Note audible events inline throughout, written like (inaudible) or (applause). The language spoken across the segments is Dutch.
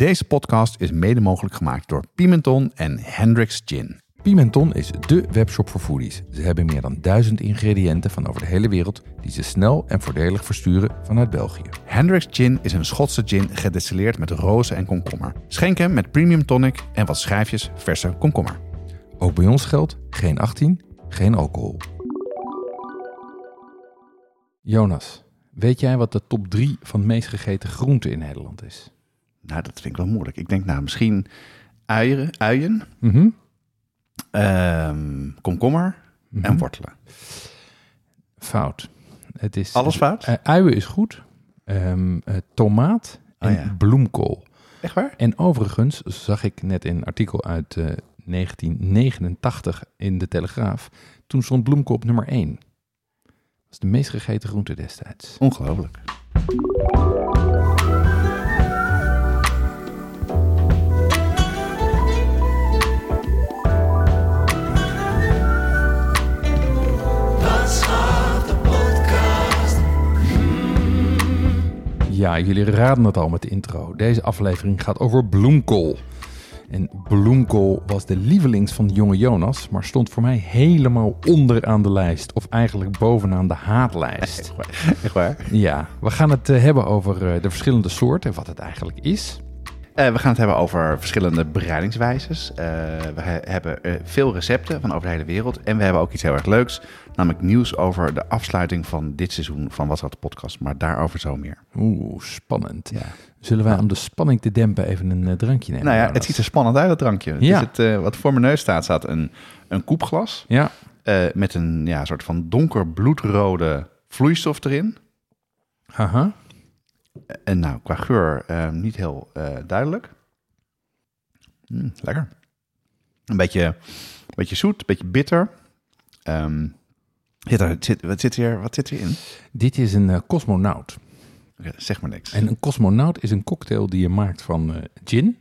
Deze podcast is mede mogelijk gemaakt door Pimenton en Hendrix Gin. Pimenton is dé webshop voor foodies. Ze hebben meer dan duizend ingrediënten van over de hele wereld die ze snel en voordelig versturen vanuit België. Hendrix Gin is een Schotse gin gedestilleerd met rozen en komkommer. Schenk hem met premium tonic en wat schijfjes verse komkommer. Ook bij ons geldt geen 18, geen alcohol. Jonas, weet jij wat de top 3 van meest gegeten groenten in Nederland is? Nou, dat vind ik wel moeilijk. Ik denk nou misschien uieren, uien, Mhm. ehm, komkommer en wortelen. Fout. Het is, Alles fout? Eh, uien is goed. Ehm, eh, tomaat en Oh ja. bloemkool. Echt waar? En overigens zag ik net in een artikel uit eh, 1989 in de Telegraaf. Toen stond bloemkool op nummer 1. Dat was de meest gegeten groente destijds. Ongelooflijk. Ja, jullie raden het al met de intro. Deze aflevering gaat over bloemkool. En bloemkool was de lievelings van de jonge Jonas, maar stond voor mij helemaal onderaan de lijst. Of eigenlijk bovenaan de haatlijst. (laughs) Echt waar? Ja, we gaan het eh, hebben over eh, de verschillende soorten en wat het eigenlijk is. Eh, we gaan het hebben over verschillende bereidingswijzes. Eh, we he- hebben eh, veel recepten van over de hele wereld. En we hebben ook iets heel erg leuks. Namelijk nieuws over de afsluiting van dit seizoen van Wat de Podcast. Maar daarover zo meer. Oeh, spannend. Ja. Zullen wij om de spanning te dempen even een drankje nemen? Nou ja, het ziet er spannend uit, dat drankje. Het is het, wat voor mijn neus staat, staat een, een koepglas. Ja, met een ja, soort van donker bloedrode vloeistof erin. haha. En nou, qua geur eh, niet heel eh, duidelijk. Mm, lekker. Een beetje, een beetje zoet, een beetje bitter. Ehm, zit er, zit, wat, zit hier, wat zit erin? Dit is een eh, cosmonaut. Zeg maar niks. En een cosmonaut is een cocktail die je maakt van eh, gin.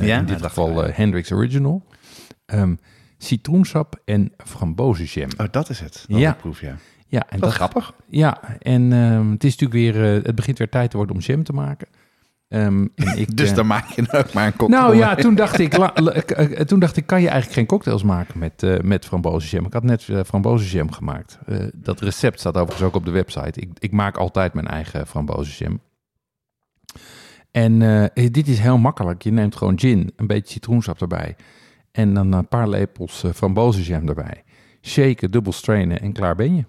Ja, in dit geval Hendrix Original. Ehm, citroensap en frambozenjam. Oh, dat is het. Dat Ja. proef, ja. Ja, en Wat grappig. Ja, en ehm, het is natuurlijk weer, eh, het begint weer tijd te worden om jam te maken. Ehm, en (laughs) ik, Dus eh, dan maak je ook maar een cocktail. Nou ja, toen dacht ik, la- la- eh, toen dacht ik, kan je eigenlijk geen cocktails maken met, eh met frambozenjam? Ik had net uh, frambozenjam gemaakt. Dat recept staat overigens ook op de website. Ik, ik maak altijd mijn eigen frambozenjam. En dit is heel makkelijk. Je neemt gewoon gin, een beetje citroensap erbij. En dan een paar lepels uh, frambozenjam erbij. Shaken, dubbel strainen en klaar ben je.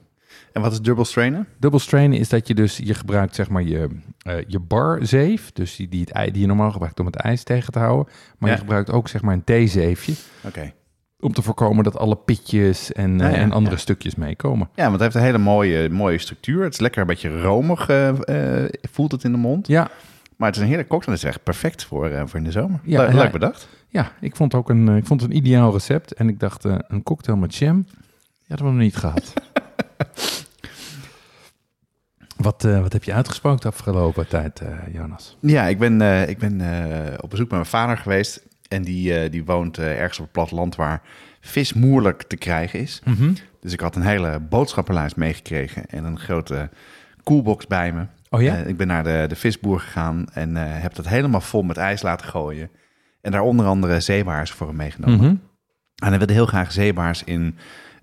En wat is dubbel strainen? Dubbel strainen is dat je dus, je gebruikt zeg maar je, uh, je barzeef, dus die, die, het, ei- die je normaal gebruikt om het ijs tegen te houden. Maar Ja. je gebruikt ook zeg maar een theezeefje, Oké. om te voorkomen dat alle pitjes en, Ja, eh, ja, en andere stukjes meekomen. Ja, want het heeft een hele mooie, mooie structuur. Het is lekker een beetje romig, eh, voelt het in de mond. Ja, Maar het is een heerlijk cocktail. Het is echt perfect voor, voor in de zomer. Ja, Le- ja. leuk bedacht. ja ik vond ook een, ik vond het een ideaal recept. En ik dacht, een cocktail met jam, ja, dat hebben we nog niet gehad. (laughs) (laughs) wat, eh, wat heb je uitgesproken de afgelopen tijd, eh, Jonas? Ja, ik ben, eh, ik ben op bezoek bij mijn vader geweest. En die, die woont ergens op het platteland waar vis moeilijk te krijgen is. Dus ik had een hele boodschappenlijst meegekregen en een grote koelbox bij me. Oh ja? Ik ben naar de, de visboer gegaan en heb dat helemaal vol met ijs laten gooien. En daar onder andere zeebaars voor hem meegenomen. Mhm. En hij wilde heel graag zeebaars in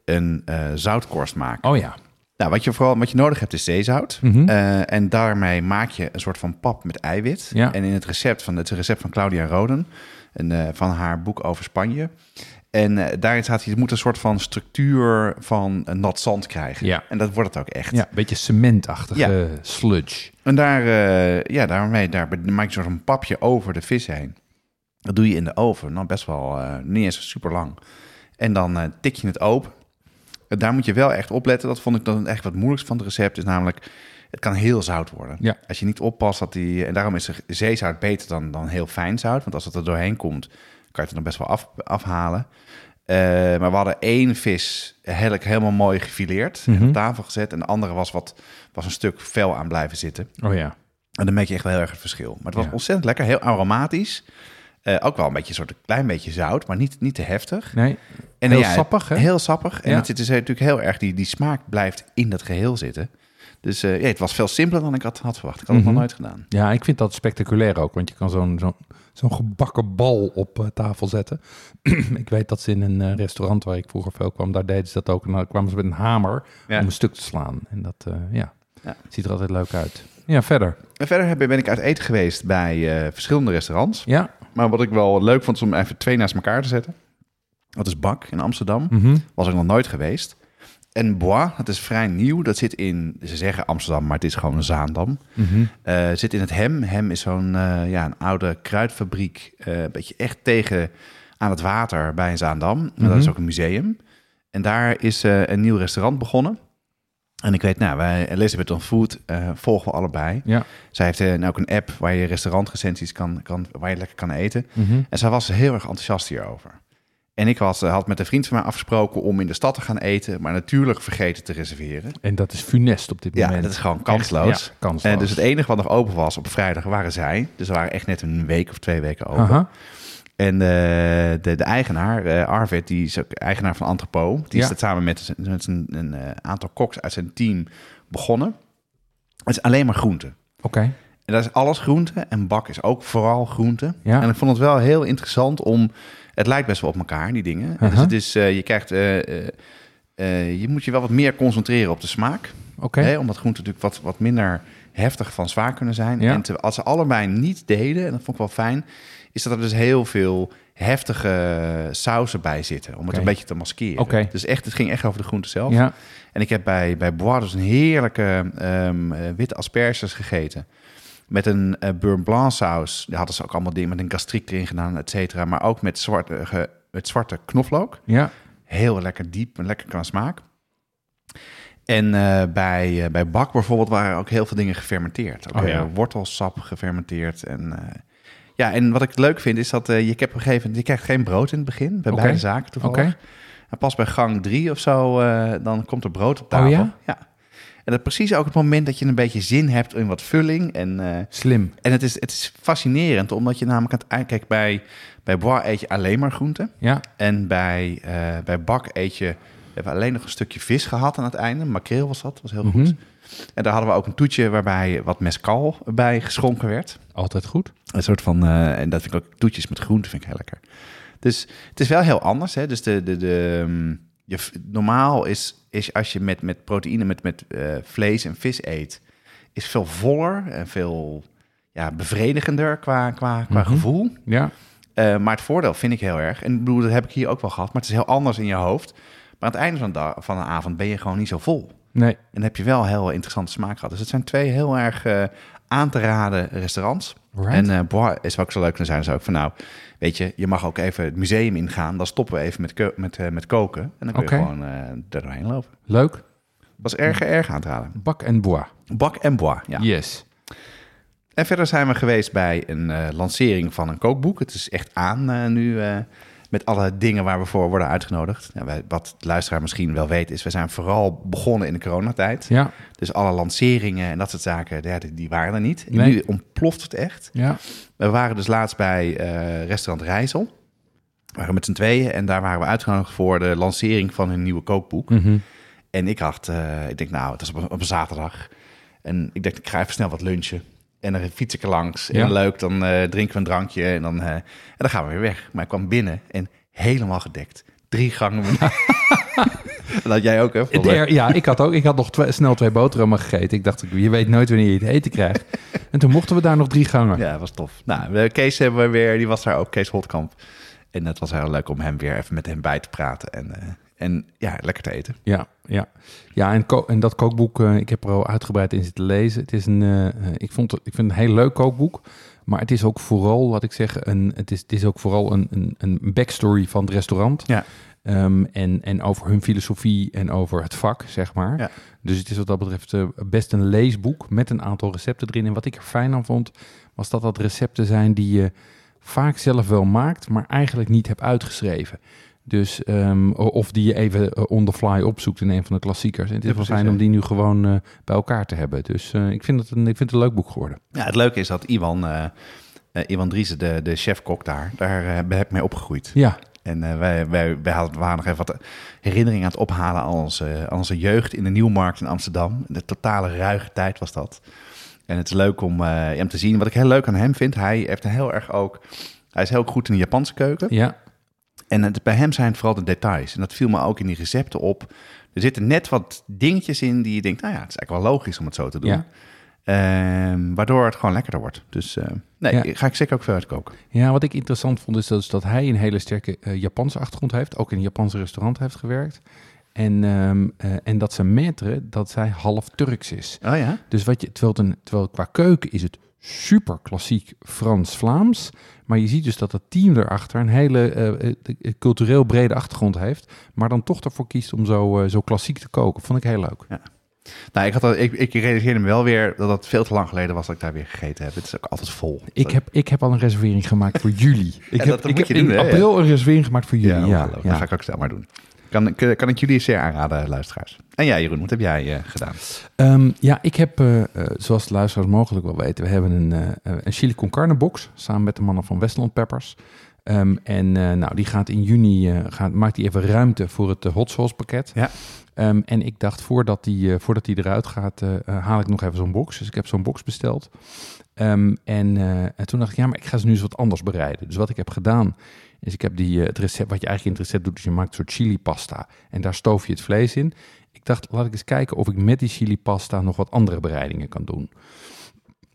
een eh, zoutkorst maken. Oh ja. Nou, wat je vooral wat je nodig hebt is zeezout. Mhm. Eh, en daarmee maak je een soort van pap met eiwit. Ja. En in het recept van het een recept van Claudia Roden, en, eh, van haar boek over Spanje. En eh, daarin staat, je moet een soort van structuur van een nat zand krijgen. Ja. En dat wordt het ook echt. Ja, een beetje cementachtige Ja. sludge. En daar, ja, daarmee daar maak je een soort van papje over de vis heen. Dat doe je in de oven, nou best wel niet eens super lang. En dan tik je het open. Daar moet je wel echt op letten. Dat vond ik dan echt wat moeilijkst van het recept. Is namelijk, het kan heel zout worden. Ja. Als je niet oppast dat die... En daarom is er zeezout beter dan, dan heel fijn zout. Want als het er doorheen komt, kan je het er dan best wel af, afhalen. Eh, maar we hadden één vis eigenlijk helemaal mooi gefileerd. En Mhm. op tafel gezet. En de andere was, wat, was een stuk vel aan blijven zitten. Oh ja. En dan merk je echt wel heel erg het verschil. Maar het was Ja. ontzettend lekker, heel aromatisch. Eh, ook wel een beetje een soort klein beetje zout, maar niet, niet te heftig. Nee. En Heel ja, sappig, hè? Heel sappig. En Ja. het zit dus natuurlijk heel erg, die, die smaak blijft in dat geheel zitten. Dus eh, ja, het was veel simpeler dan ik had, had verwacht. Ik had het Mhm. nog nooit gedaan. Ja, ik vind dat spectaculair ook, want je kan zo'n zo'n zo'n gebakken bal op eh, tafel zetten. (clears throat) ik weet dat ze in een restaurant waar ik vroeger veel kwam, daar deden ze dat ook. En dan kwamen ze met een hamer Ja. om een stuk te slaan. En dat, ja, Ja. ziet er altijd leuk uit. Ja, verder. En verder ben ik uit eten geweest bij verschillende restaurants. Ja. Maar wat ik wel leuk vond is om even twee naast elkaar te zetten. Dat is Bak in Amsterdam. Mhm. Was ik nog nooit geweest. En Bois, dat is vrij nieuw. Dat zit in, ze zeggen Amsterdam, maar het is gewoon een Zaandam. Mhm. Eh, zit in het Hem. Hem is zo'n eh, ja, een oude kruidfabriek. eh, een beetje echt tegen aan het water bij Zaandam. En dat Mhm. is ook een museum. En daar is een nieuw restaurant begonnen. En ik weet, nou, wij, Elizabeth on Food eh, volgen we allebei. Ja. Zij heeft eh, ook een app waar je restaurantrecensies kan, kan, waar je lekker kan eten. Mhm. En zij was heel erg enthousiast hierover. En ik was, eh, had met een vriend van mij afgesproken om in de stad te gaan eten, maar natuurlijk vergeten te reserveren. En dat is funest op dit Ja, moment. dat is gewoon kansloos. Echt, ja, kansloos. En dus het enige wat nog open was op vrijdag waren zij. Dus ze waren echt net een week of twee weken open. Aha. En eh, de, de eigenaar, eh, Arvid, die is ook eigenaar van Antropo. Die Ja. is dat samen met, met een, een eh, aantal koks uit zijn team begonnen. Het is alleen maar groente. Oké. En dat is alles groente. En bak is ook vooral groente. Ja. En ik vond het wel heel interessant om... Het lijkt best wel op elkaar, die dingen. En Dus het is, je krijgt... je moet je wel wat meer concentreren op de smaak. Oké. Hè, omdat groenten natuurlijk wat, wat minder heftig van zwaar kunnen zijn. Ja. En te- als ze allebei niet deden, en dat vond ik wel fijn... is dat er dus heel veel heftige sauzen bij zitten. Om het een beetje te maskeren. Oké. Dus echt, het ging echt over de groente zelf. Ja. En ik heb bij, bij Bois dus een heerlijke ehm, eh, witte asperges gegeten. Met een eh beurre blanc saus. Daar hadden ze ook allemaal dingen met een gastriek erin gedaan, et cetera. Maar ook met zwarte, met zwarte knoflook. Ja. Heel lekker diep en lekker qua smaak. En eh, bij, bij Bak bijvoorbeeld waren ook heel veel dingen gefermenteerd. Ook Oh ja. wortelsap gefermenteerd. En, ja, en wat ik leuk vind is dat eh, je, hebt op een gegeven je krijgt geen brood in het begin. Bij beide zaken toevallig. En pas bij gang drie of zo, eh, dan komt er brood op tafel. Oh ja? En dat is precies ook het moment dat je een beetje zin hebt in wat vulling. En, eh, Slim. en het, is, het is fascinerend, omdat je namelijk aan het bij, bij Bois eet je alleen maar groenten. Ja. En bij, bij Bak eet je... We hebben alleen nog een stukje vis gehad aan het einde. Makreel was dat, was heel Mhm. goed. En daar hadden we ook een toetje waarbij wat mescal bij geschonken werd. Altijd goed. Een soort van, eh, en dat vind ik ook toetjes met groenten vind ik heel lekker. Dus het is wel heel anders. Hè? Dus de, de, de, ehm, je, normaal is, is als je met, met proteïne, met, met eh, vlees en vis eet, is veel voller en veel ja, bevredigender qua, qua, qua Mhm. gevoel. Ja. Eh, maar het voordeel vind ik heel erg, en ik bedoel, dat heb ik hier ook wel gehad, maar het is heel anders in je hoofd. Maar aan het einde van de, van de avond ben je gewoon niet zo vol. Nee. En dan heb je wel heel interessante smaak gehad. Dus het zijn twee heel erg eh, aan te raden restaurants. Right. En Bois is ook zo leuk kunnen zijn. Dus ook van nou, weet je, je mag ook even het museum ingaan. Dan stoppen we even met, met, eh, met koken. En dan kun Oké. je gewoon er doorheen lopen. Leuk. was erg, erg aan te raden. Bak en bois. Bak en Bois, ja. Yes. En verder zijn we geweest bij een lancering van een kookboek. Het is echt aan nu met alle dingen waar we voor worden uitgenodigd. Ja, wij, wat de luisteraar misschien wel weet is, we zijn vooral begonnen in de coronatijd. Ja. Dus alle lanceringen en dat soort zaken, ja, die, die waren er niet. En Nee. Nu ontploft het echt. Ja. We waren dus laatst bij eh, restaurant Rijssel. We waren met z'n tweeën en daar waren we uitgenodigd voor de lancering van hun nieuwe kookboek. Mhm. En ik had, eh, ik denk nou, het is op een, op een zaterdag. En ik dacht, ik ga even snel wat lunchen. En dan fiets ik er langs. Ja. En leuk, dan eh, drinken we een drankje en dan, eh, en dan gaan we weer weg. Maar ik kwam binnen en helemaal gedekt. Drie gangen. (laughs) dat had jij ook, hè? Er- ja, ik had ook. Ik had nog twee- snel twee boterhammen gegeten. Ik dacht, je weet nooit wanneer je het eten krijgt. (laughs) En toen mochten we daar nog drie gangen. Ja, was tof. Nou, Kees hebben we weer, die was daar ook, Kees Holtkamp. En het was heel leuk om hem weer even met hem bij te praten. En, eh, en ja, lekker te eten. Ja, ja. ja en, en dat kookboek, eh, ik heb er al uitgebreid in zitten lezen. Het is een, eh, eh, ik, vond het, ik vind het een heel leuk kookboek. Maar het is ook vooral, wat ik zeg, een, het, is, het is ook vooral een, een, een backstory van het restaurant. Ja. Ehm, en, en over hun filosofie en over het vak, zeg maar. Ja. Dus het is wat dat betreft best een leesboek met een aantal recepten erin. En wat ik er fijn aan vond, was dat dat recepten zijn die je vaak zelf wel maakt, maar eigenlijk niet hebt uitgeschreven. Dus, ehm, of die je even eh, on the fly opzoekt in een van de klassiekers. En het is Ja, wel fijn om die nu gewoon eh, bij elkaar te hebben. Dus eh, ik, vind het een, ik vind het een leuk boek geworden. Ja, het leuke is dat Iwan, eh, Iwan Driessen, de, de chef-kok daar, daar ben ik mee opgegroeid. Ja, En wij, wij, wij hadden, waren nog even wat herinneringen aan het ophalen aan onze, aan onze jeugd in de Nieuwmarkt in Amsterdam. De totale ruige tijd was dat. En het is leuk om hem te zien. Wat ik heel leuk aan hem vind, hij heeft een heel erg ook... Hij is heel goed in de Japanse keuken. Ja, En het, bij hem zijn het vooral de details. En dat viel me ook in die recepten op. Er zitten net wat dingetjes in die je denkt... nou ja, het is eigenlijk wel logisch om het zo te doen. Ja. Ehm, waardoor het gewoon lekkerder wordt. Dus eh, nee, Ja. ga ik zeker ook veel uitkoken. Ja, wat ik interessant vond is dat, is dat hij een hele sterke eh, Japanse achtergrond heeft. Ook in een Japanse restaurant heeft gewerkt. En, ehm, eh, en dat zijn maître, dat zij half Turks is. Oh ja? Dus wat je, terwijl, het een, terwijl qua keuken is het super klassiek Frans-Vlaams. Maar je ziet dus dat het team erachter een hele eh, eh, cultureel brede achtergrond heeft. Maar dan toch ervoor kiest om zo, eh, zo klassiek te koken. Vond ik heel leuk. Nou, ik, had al, ik, ik realiseerde me wel weer dat het veel te lang geleden was dat ik daar weer gegeten heb. Het is ook altijd vol. Ik heb, ik heb al een reservering gemaakt voor juli. (laughs) Ik Ja, heb, dat ik heb doen, in hè? april een reservering gemaakt voor jullie. ja, Ja, ja. Dat ga ik ook snel maar doen. Kan, kan, ik jullie zeer aanraden, luisteraars. En jij, Jeroen, wat heb jij eh, gedaan? Ehm, ja, ik heb, eh, eh, zoals de luisteraars mogelijk wel weten, we hebben een, een chili con carne box samen met de mannen van Westland Peppers. Ehm, en eh, nou, die gaat in juni, eh, gaat, maakt die even ruimte voor het eh, hot sauce pakket. Ja. Ehm, en ik dacht, voordat die, voordat die eruit gaat, haal ik nog even zo'n box. Dus ik heb zo'n box besteld. En, en toen dacht ik, ja, maar ik ga ze nu eens wat anders bereiden. Dus wat ik heb gedaan, is ik heb die, eh, het recept, wat je eigenlijk in het recept doet, is je maakt een soort chili pasta. En daar stoof je het vlees in. Ik dacht, laat ik eens kijken of ik met die chili pasta nog wat andere bereidingen kan doen.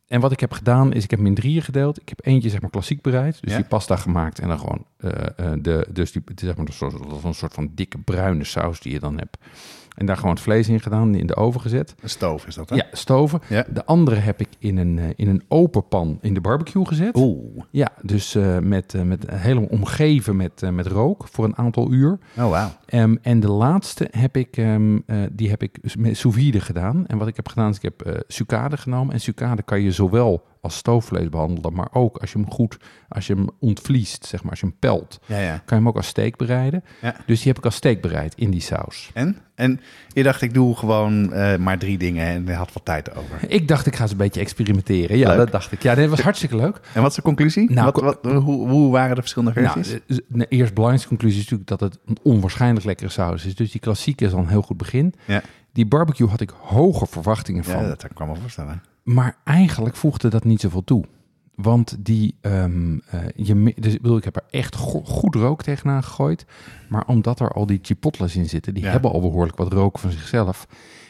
En wat ik heb gedaan, is ik heb hem in drieën gedeeld. Ik heb eentje zeg maar klassiek bereid, dus Ja. die pasta gemaakt en dan gewoon eh, eh, de, dus die, zeg maar een soort, een soort van dikke bruine saus die je dan hebt. En daar gewoon het vlees in gedaan, in de oven gezet. Een stoof is dat, hè? Ja, stoven. Ja. De andere heb ik in een, eh, in een open pan in de barbecue gezet. Oeh. Ja, dus eh, met, eh, met helemaal omgeven met, met rook voor een aantal uur. Oh, wauw. Ehm, en de laatste heb ik, ehm, eh, die heb ik met sous vide gedaan. En wat ik heb gedaan is, ik heb sucade genomen. En sucade kan je zowel als stoofvlees behandelen, maar ook als je hem goed, als je hem ontvliest, zeg maar, als je hem pelt, Ja, ja. kan je hem ook als steak bereiden. Ja. Dus die heb ik als steak bereid in die saus. En? En je dacht, ik doe gewoon eh, maar drie dingen en had wat tijd over. Ik dacht, ik ga eens een beetje experimenteren. Ja, Leuk. dat dacht ik. Ja, dat was hartstikke leuk. En wat is de conclusie? Nou, wat, wat, hoe, hoe waren de verschillende Nou, versies? de, de eerst belangrijkste conclusie is natuurlijk dat het een onwaarschijnlijk lekkere saus is. Dus die klassieke is al een heel goed begin. Ja. Die barbecue had ik hoge verwachtingen van. ja, dat kan ik me voorstellen. Maar eigenlijk voegde dat niet zoveel toe. Want die, ehm, eh, je, dus, ik bedoel, ik heb er echt go- goed rook tegenaan gegooid. Maar omdat er al die chipotles in zitten, die Ja. hebben al behoorlijk wat rook van zichzelf.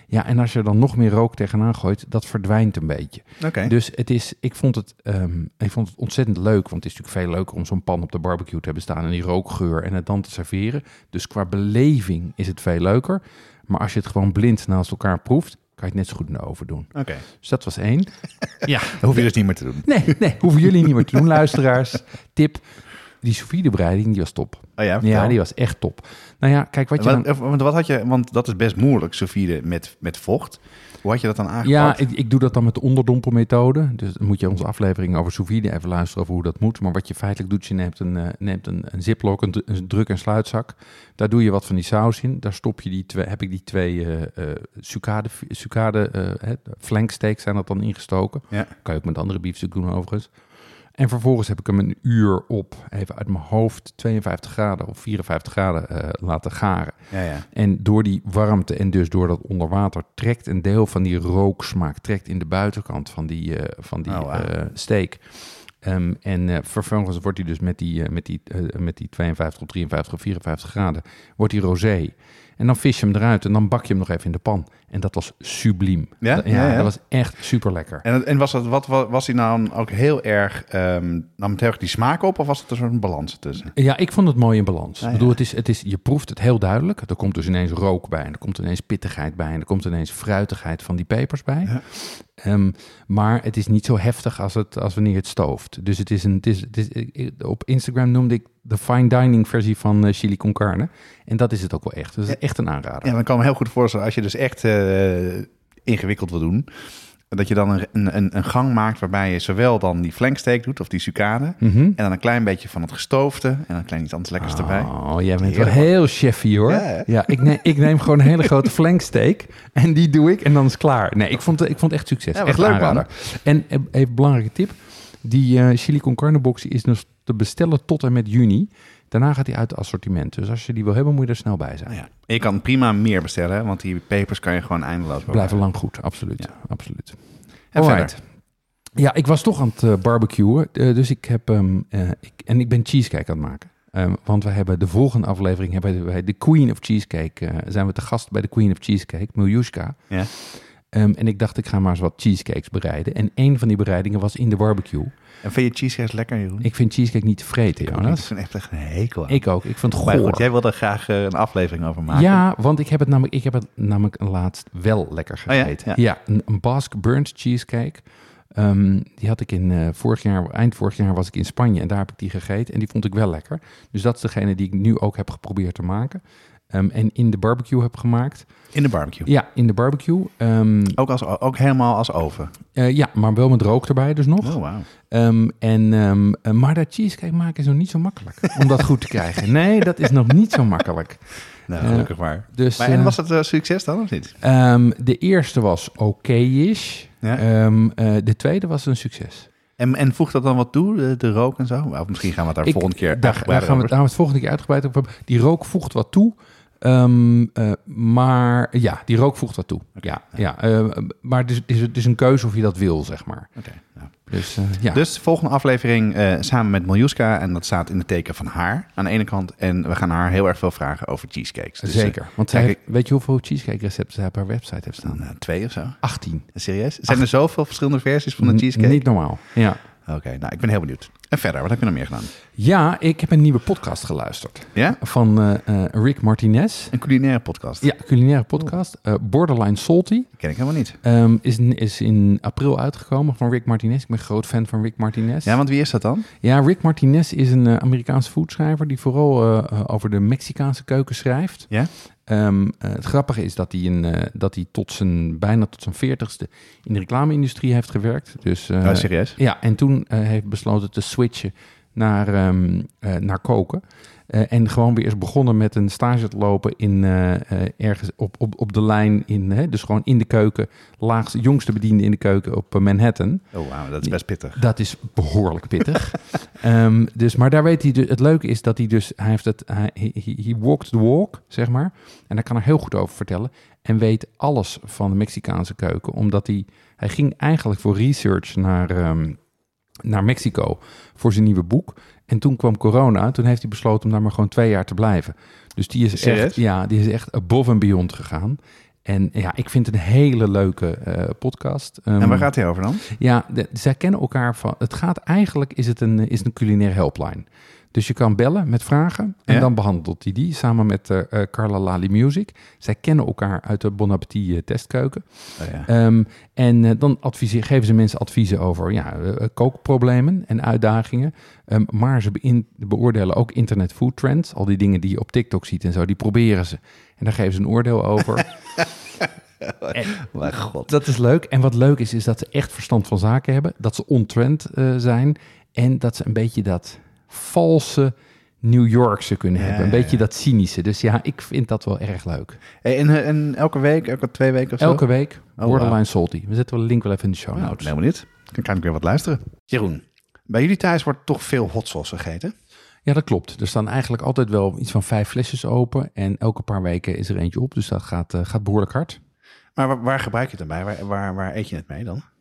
Ja, en als je er dan nog meer rook tegenaan gooit, dat verdwijnt een beetje. Oké. Dus het is, ik, vond het, ehm, ik vond het ontzettend leuk, want het is natuurlijk veel leuker om zo'n pan op de barbecue te hebben staan en die rookgeur en het dan te serveren. Dus qua beleving is het veel leuker. Maar als je het gewoon blind naast elkaar proeft, kan je het net zo goed in de oven doen. Oké. Dus dat was één. (laughs) ja, Dat hoef je dus niet meer te doen. nee, nee, (laughs) hoeven jullie niet meer te doen, luisteraars. Tip, die sous vide bereiding, die was top. Oh ja, Ja, die was echt top. Nou ja, kijk wat je dan... eh, want wat had je, want dat is best moeilijk, sous vide met, met vocht. Hoe had je dat dan aangepakt? Ja, ik, ik doe dat dan met de onderdompelmethode. Dus dan moet je onze aflevering over sous vide even luisteren over hoe dat moet. Maar wat je feitelijk doet, je neemt een, eh, neemt een, een ziplock, een, dru- een druk- en sluitzak. Daar doe je wat van die saus in. Daar stop je die twee, heb ik die twee eh sucade, sucade flanksteaks zijn dat dan ingestoken. Ja. Kan je ook met andere biefstuk doen overigens. En vervolgens heb ik hem een uur op, even uit mijn hoofd, 52 graden of 54 graden eh, laten garen. Ja, ja. En door die warmte en dus door dat onder water trekt een deel van die rooksmaak trekt in de buitenkant van die, eh, van die Oh, eh, steak. Ehm, en vervolgens wordt hij dus met die, met, die, met die 52 of 53 of 54 graden, wordt hij rosé. En dan vis je hem eruit en dan bak je hem nog even in de pan. En dat was subliem. Ja? Dat- Ja, ja. dat was echt super lekker. En, en was, dat, wat, was hij nou ook heel erg, ehm nam het heel erg die smaak op of was het er zo'n balans tussen? Ja, ik vond het mooi in balans. Ik bedoel, het is, het is, je proeft het heel duidelijk. Er komt dus ineens rook bij. En er komt ineens pittigheid bij. En er komt ineens fruitigheid van die pepers bij. Ehm, maar het is niet zo heftig als, het, als wanneer het stooft. Dus het is een, het is, het is, ik- op Instagram noemde ik de fine dining versie van eh, chili con carne. En dat is het ook wel echt. Dus echt een aanrader. Ja, dan kan ik me heel goed voorstellen als je dus echt eh, ingewikkeld wil doen. Dat je dan een, een, een gang maakt waarbij je zowel dan die flanksteak doet of die sucade. Mhm. En dan een klein beetje van het gestoofde en dan een klein iets anders lekkers erbij. Oh, jij bent wel heel chefy hoor. Ja? Ja, ik, neem, ik neem gewoon een hele grote (laughs) flanksteak en die doe ik en dan is het klaar. Nee, ik vond, ik vond echt succes. Ja, echt leuk, aanrader. En eh, even een belangrijke tip. Die eh, chili con carne box is dus te bestellen tot en met juni. Daarna gaat hij uit het assortiment. Dus als je die wil hebben, moet je er snel bij zijn. Nou ja. Je kan prima meer bestellen, want die pepers kan je gewoon eindeloos. Blijven lang goed, absoluut. Ja. absoluut. En Alright. verder? Ja, ik was toch aan het eh, barbecuen. eh, dus ik heb. ehm, eh, ik, en ik ben cheesecake aan het maken. Ehm, want we hebben de volgende aflevering hebben wij de Queen of Cheesecake. zijn we te gast bij de Queen of Cheesecake, Miljushka. Ja. Ehm, en ik dacht, ik ga maar eens wat cheesecakes bereiden. En een van die bereidingen was in de barbecue. En vind je cheesecakes lekker, Jeroen? Ik vind cheesecake niet te vreten, Ik Jonas. vind echt echt een hekel aan. Ik ook. Ik vind het Maar goor. goed, jij wilde graag eh, een aflevering over maken. Ja, want ik heb het namelijk, ik heb het namelijk laatst wel lekker Oh ja? gegeten. Ja. een, een Basque Burnt cheesecake. Ehm, die had ik in eh, vorig jaar, eind vorig jaar was ik in Spanje en daar heb ik die gegeten en die vond ik wel lekker. Dus dat is degene die ik nu ook heb geprobeerd te maken. Ehm, en in de barbecue heb gemaakt. In de barbecue. Ja, in de barbecue. Ehm, Ook, als, ook helemaal als oven. eh, ja, maar wel met rook erbij dus nog. Oh. Ehm, en, eh, maar dat cheesecake maken is nog niet zo makkelijk (laughs) om dat goed te krijgen. Nee, dat is nog niet zo makkelijk. Nou, Eh, gelukkig maar. Dus, Maar en was het eh, succes dan of niet? De eerste was oké-ish. Ja. De tweede was een succes. En, en voegt dat dan wat toe, de, de rook en zo? Of misschien gaan we het daar Ik- volgende keer daar, daar gaan we, over. daar gaan we het volgende keer uitgebreid over hebben. Die rook voegt wat toe. Ehm, eh, maar ja, die rook voegt wat toe. Ja, ja, eh, maar het is, het, is, het is een keuze of je dat wil, zeg maar. Oké. Dus eh, ja, Dus de volgende aflevering samen met Miljuska. En dat staat in het teken van haar aan de ene kant. En we gaan haar heel erg veel vragen over cheesecakes. Dus, zeker. Want zij kijk, heeft- weet je hoeveel cheesecake recepten zij op haar website heeft staan? twee of zo. 18. Serieus? Zijn er zoveel verschillende versies van een N- cheesecake? Niet normaal. Ja. Oké, nou ik ben heel benieuwd. En verder, wat heb je nog meer gedaan? ja, ik heb een nieuwe podcast geluisterd. Ja? Van eh, eh, Rick Martinez. Een culinaire podcast? Ja, culinaire podcast. eh, Borderline Salty. ken ik helemaal niet. Ehm, is, in- is in april uitgekomen van Rick Martinez. Ik ben groot fan van Rick Martinez. Ja, want wie is dat dan? Ja, Rick Martinez is een Amerikaanse foodschrijver die vooral over de Mexicaanse keuken schrijft. Ja? Ehm, eh, het grappige is dat hij, een, eh, dat hij tot zijn, bijna tot zijn veertigste in de reclame-industrie heeft gewerkt. Dus, eh, oh, serieus? ja, en toen heeft besloten te switchen naar, ehm, eh, naar koken. En gewoon weer is begonnen met een stage te lopen in, ergens op, op, op de lijn. In, hè, dus gewoon in de keuken. Laagste, jongste bediende in de keuken op Manhattan. Oh, wauw, dat is best pittig. Dat is behoorlijk pittig. (laughs) Ehm, dus, maar daar weet hij, de- het leuke is dat hij dus, hij heeft het, hij, he, walked the walk, zeg maar. En daar kan er heel goed over vertellen. En weet alles van de Mexicaanse keuken. Omdat hij, hij ging eigenlijk voor research naar, ehm, naar Mexico voor zijn nieuwe boek. En toen kwam corona. Toen heeft hij besloten om daar maar gewoon twee jaar te blijven. Dus die is Serieus? echt, ja, die is echt above and beyond gegaan. En ja, ik vind het een hele leuke eh, podcast. En Ehm, waar gaat hij over dan? ja, de- zij kennen elkaar van. Het gaat eigenlijk is het een, is een culinaire helpline. Dus je kan bellen met vragen en Ja? dan behandelt hij die samen met eh, eh, Carla Lali Music. Zij kennen elkaar uit de Bon Appetit eh, testkeuken. Oh, ja. Ehm, en dan adviseer, geven ze mensen adviezen over ja, kookproblemen en uitdagingen. Ehm, maar ze beoordelen ook internet food trends. Al die dingen die je op TikTok ziet en zo, die proberen ze. En daar geven ze een oordeel over. (laughs) Mijn god. Dat is leuk. En wat leuk is, is dat ze echt verstand van zaken hebben. Dat ze on-trend zijn. En dat ze een beetje dat valse New Yorkse kunnen Ja, hebben. Een ja, beetje ja. dat cynische. Dus ja, ik vind dat wel erg leuk. En, eh, en elke week, elke twee weken of zo? Elke week Oh, Borderline wauw. Salty. We zetten wel de link wel even in de show Nou, notes. helemaal niet. Dan kan ik weer wat luisteren. Jeroen, bij jullie thuis wordt toch veel hot sauce gegeten? Ja, dat klopt. Er staan eigenlijk altijd wel iets van vijf flesjes open. En elke paar weken is er eentje op. Dus dat gaat, eh, gaat behoorlijk hard. Maar waar, waar gebruik je het dan bij? Waar, waar, waar eet je het mee dan?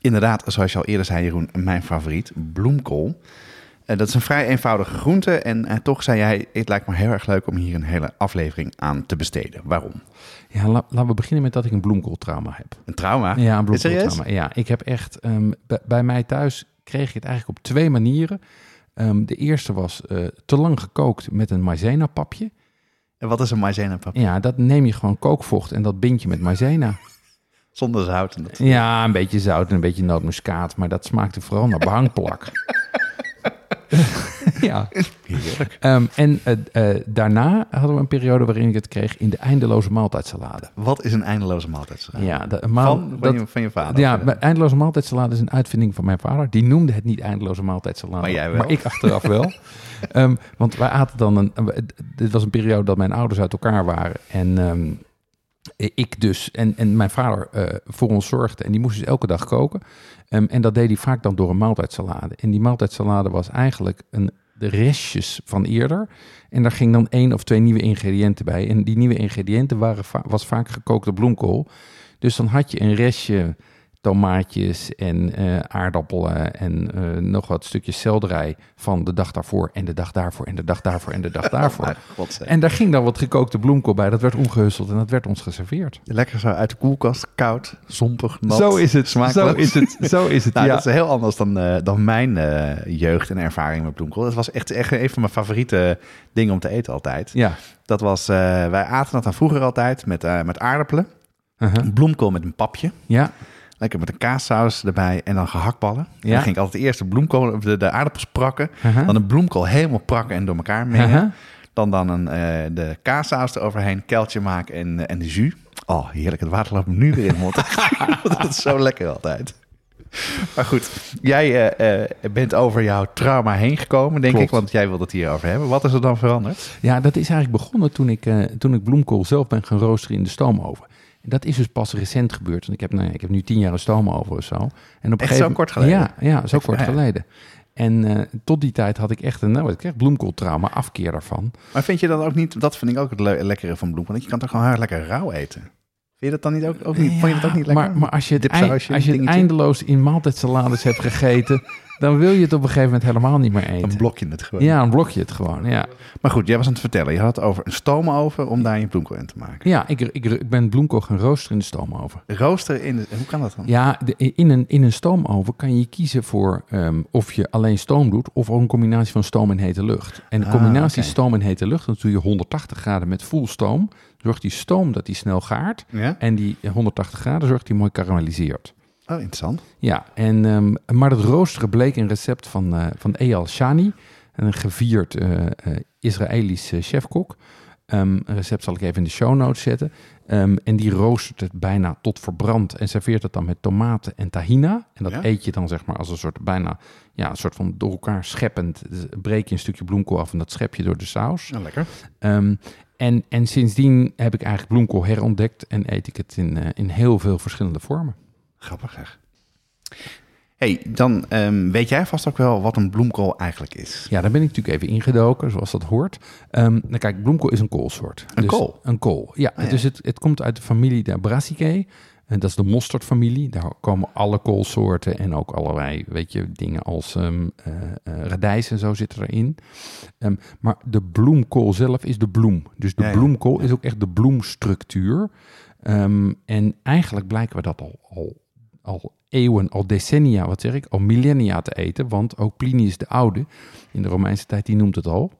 Inderdaad, zoals je al eerder zei, Jeroen, mijn favoriet, bloemkool. Eh, dat is een vrij eenvoudige groente. En eh, toch zei jij, het lijkt me heel erg leuk om hier een hele aflevering aan te besteden. Waarom? Ja, la- laten we beginnen met dat ik een bloemkooltrauma heb. Een trauma? Ja, een bloemkooltrauma. Ja, ik heb echt... ehm, bij, mij thuis kreeg ik het eigenlijk op twee manieren. Ehm, de eerste was eh, te lang gekookt met een maizena-papje. En wat is een maizena-pap? Ja, dat neem je gewoon kookvocht en dat bind je met maizena. Zonder zout. En dat... Ja, een beetje zout en een beetje nootmuskaat, maar dat smaakte vooral naar behangplak. (laughs) ja. Heerlijk. Ehm, en eh, eh, daarna hadden we een periode waarin ik het kreeg in de eindeloze maaltijdsalade. Wat is een eindeloze maaltijd? Ja, de, een maal- van, van, je, van je vader? ja, eindeloze maaltijdsalade is een uitvinding van mijn vader. Die noemde het niet eindeloze maaltijdsalade. Maar jij wel. Maar ik achteraf wel. (laughs) Ehm, want wij aten dan een... Dit was een periode dat mijn ouders uit elkaar waren. En ehm, ik dus en, en mijn vader eh, voor ons zorgde. En die moest dus elke dag koken. Ehm, en dat deed hij vaak dan door een maaltijdsalade. En die maaltijdsalade was eigenlijk een, de restjes van eerder. En daar ging dan één of twee nieuwe ingrediënten bij. En die nieuwe ingrediënten waren was vaak gekookte bloemkool. Dus dan had je een restje tomaatjes en eh, aardappelen en eh, nog wat stukjes selderij van de dag daarvoor en de dag daarvoor en de dag daarvoor en de dag daarvoor. (laughs) En daar ging dan wat gekookte bloemkool bij. Dat werd omgehusteld en dat werd ons geserveerd. Lekker zo uit de koelkast, koud, zompig, nat. Zo is het. smakeloos. Zo is het. Zo is het. (laughs) Nou, ja. dat is heel anders dan, eh, dan mijn eh, jeugd en ervaring met bloemkool. Dat was echt, echt een van mijn favoriete dingen om te eten altijd. ja. Dat was, eh, wij aten dat dan vroeger altijd met, eh, met aardappelen. Uh-huh. Bloemkool met een papje. Ja. Lekker met een kaassaus erbij en dan gehaktballen. En Ja. Dan ging ik altijd eerst de bloemkool, de, de aardappels prakken. Uh-huh. Dan de bloemkool helemaal prakken en door elkaar mengen. Uh-huh. Dan, dan een, eh, de kaassaus eroverheen, keltje maken en, en de jus. Oh, heerlijk. Het water loopt me nu weer in mond. (laughs) dat is zo lekker altijd. Maar goed, jij eh, eh, bent over jouw trauma heen gekomen, denk Klopt. ik. Want jij wilde het hierover hebben. Wat is er dan veranderd? Ja, dat is eigenlijk begonnen toen ik, eh, toen ik bloemkool zelf ben gaan roosteren in de stoomoven. Dat is dus pas recent gebeurd. Want ik heb, nou, ja, ik heb nu tien jaar een stoomoven of zo. En op een gegeven- zo kort geleden? Ja, ja zo kort ja. geleden. En eh, tot die tijd had ik echt een, nou, ik kreeg bloemkooltrauma, afkeer daarvan. Maar vind je dat ook niet, dat vind ik ook het le- lekkere van bloemkool. Dat je kan toch gewoon lekker rauw eten. Vind je dat dan niet ook, ook niet, vond je dat ook niet lekker? Maar, maar als je het, Dipsausje, eind- als je het dingetje? eindeloos in maaltijdsalades hebt gegeten, (laughs) dan wil je het op een gegeven moment helemaal niet meer Dan eten. blok je het gewoon. Ja, dan blok je het gewoon. Ja, Maar goed, jij was aan het vertellen. Je had het over een stoomoven om daar je bloemkool in te maken. ja ik, ik, ik ben bloemkool gaan roosteren in de stoomoven. Rooster in de... Hoe kan dat dan? Ja, de- in, een, in een stoomoven kan je kiezen voor ehm, of je alleen stoom doet of ook een combinatie van stoom en hete lucht. En de Ah, combinatie stoom en hete lucht, dan doe je 180 graden met full stoom. Zorgt die stoom dat die snel gaart. Ja? En die 180 graden zorgt die mooi karamelliseert. Oh, interessant. Ja, en, ehm, maar het roosteren bleek een recept van, eh, van Eyal Shani, een gevierd eh, Israëlisch chefkok. Ehm, een recept zal ik even in de show notes zetten. Ehm, en die roostert het bijna tot verbrand en serveert het dan met tomaten en tahina. En dat Ja. eet je dan zeg maar als een soort bijna, ja, een soort van door elkaar scheppend. Dus breek je een stukje bloemkool af en dat schep je door de saus. Ja, lekker. Ehm, en, en sindsdien heb ik eigenlijk bloemkool herontdekt en eet ik het in, eh, in heel veel verschillende vormen. Grappig zeg. hey, dan ehm, weet jij vast ook wel wat een bloemkool eigenlijk is. Ja, daar ben ik natuurlijk even ingedoken, zoals dat hoort. Nou kijk, bloemkool is een koolsoort. Een Dus kool? Een kool, ja. Ah, ja. Dus het, het komt uit de familie der Brassicae. En dat is de mosterdfamilie. Daar komen alle koolsoorten en ook allerlei, weet je, dingen als ehm eh, eh, radijs en zo zitten erin. Ehm, maar de bloemkool zelf is de bloem. Dus de Ja, ja. bloemkool is ook echt de bloemstructuur. Ehm, en eigenlijk blijken we dat al, al, al eeuwen, al decennia, wat zeg ik, al millennia te eten. Want ook Plinius de Oude, in de Romeinse tijd, die noemt het al.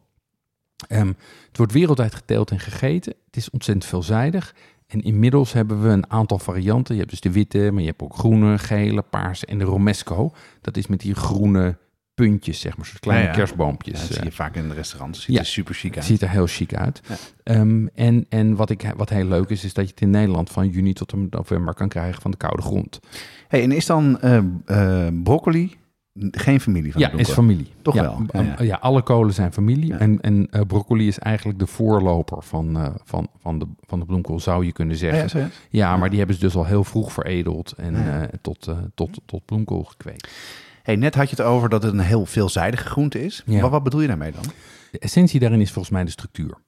Het wordt wereldwijd geteeld en gegeten. Het is ontzettend veelzijdig. En inmiddels hebben we een aantal varianten. Je hebt dus de witte, maar je hebt ook groene, gele, paarse en de romesco. Dat is met die groene puntjes, zeg maar, soort kleine Ja, ja. kerstboompjes. Ja, dat zie eh. je vaak in de restaurants. Ziet Ja. er super chic uit. Ziet er heel chic uit. Ehm, en en wat, ik, wat heel leuk is, is dat je het in Nederland van juni tot en november kan krijgen van de koude grond. Hey, en is dan eh, eh, broccoli geen familie van ja, de is familie. Toch ja, wel, ja, ja. ja, alle kolen zijn familie. En, en eh, broccoli is eigenlijk de voorloper van, eh, van, van, de, van de bloemkool, zou je kunnen zeggen. ja, serieus? Ja, maar die hebben ze dus al heel vroeg veredeld en eh, tot, tot, tot bloemkool gekweekt. Hey, net had je het over dat het een heel veelzijdige groente is. Ja. Maar wat bedoel je daarmee dan? De essentie daarin is volgens mij de structuur.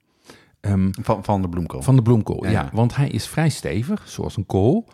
Ehm, Van, van de bloemkool. van de bloemkool, ja. Want hij is vrij stevig, zoals een kool.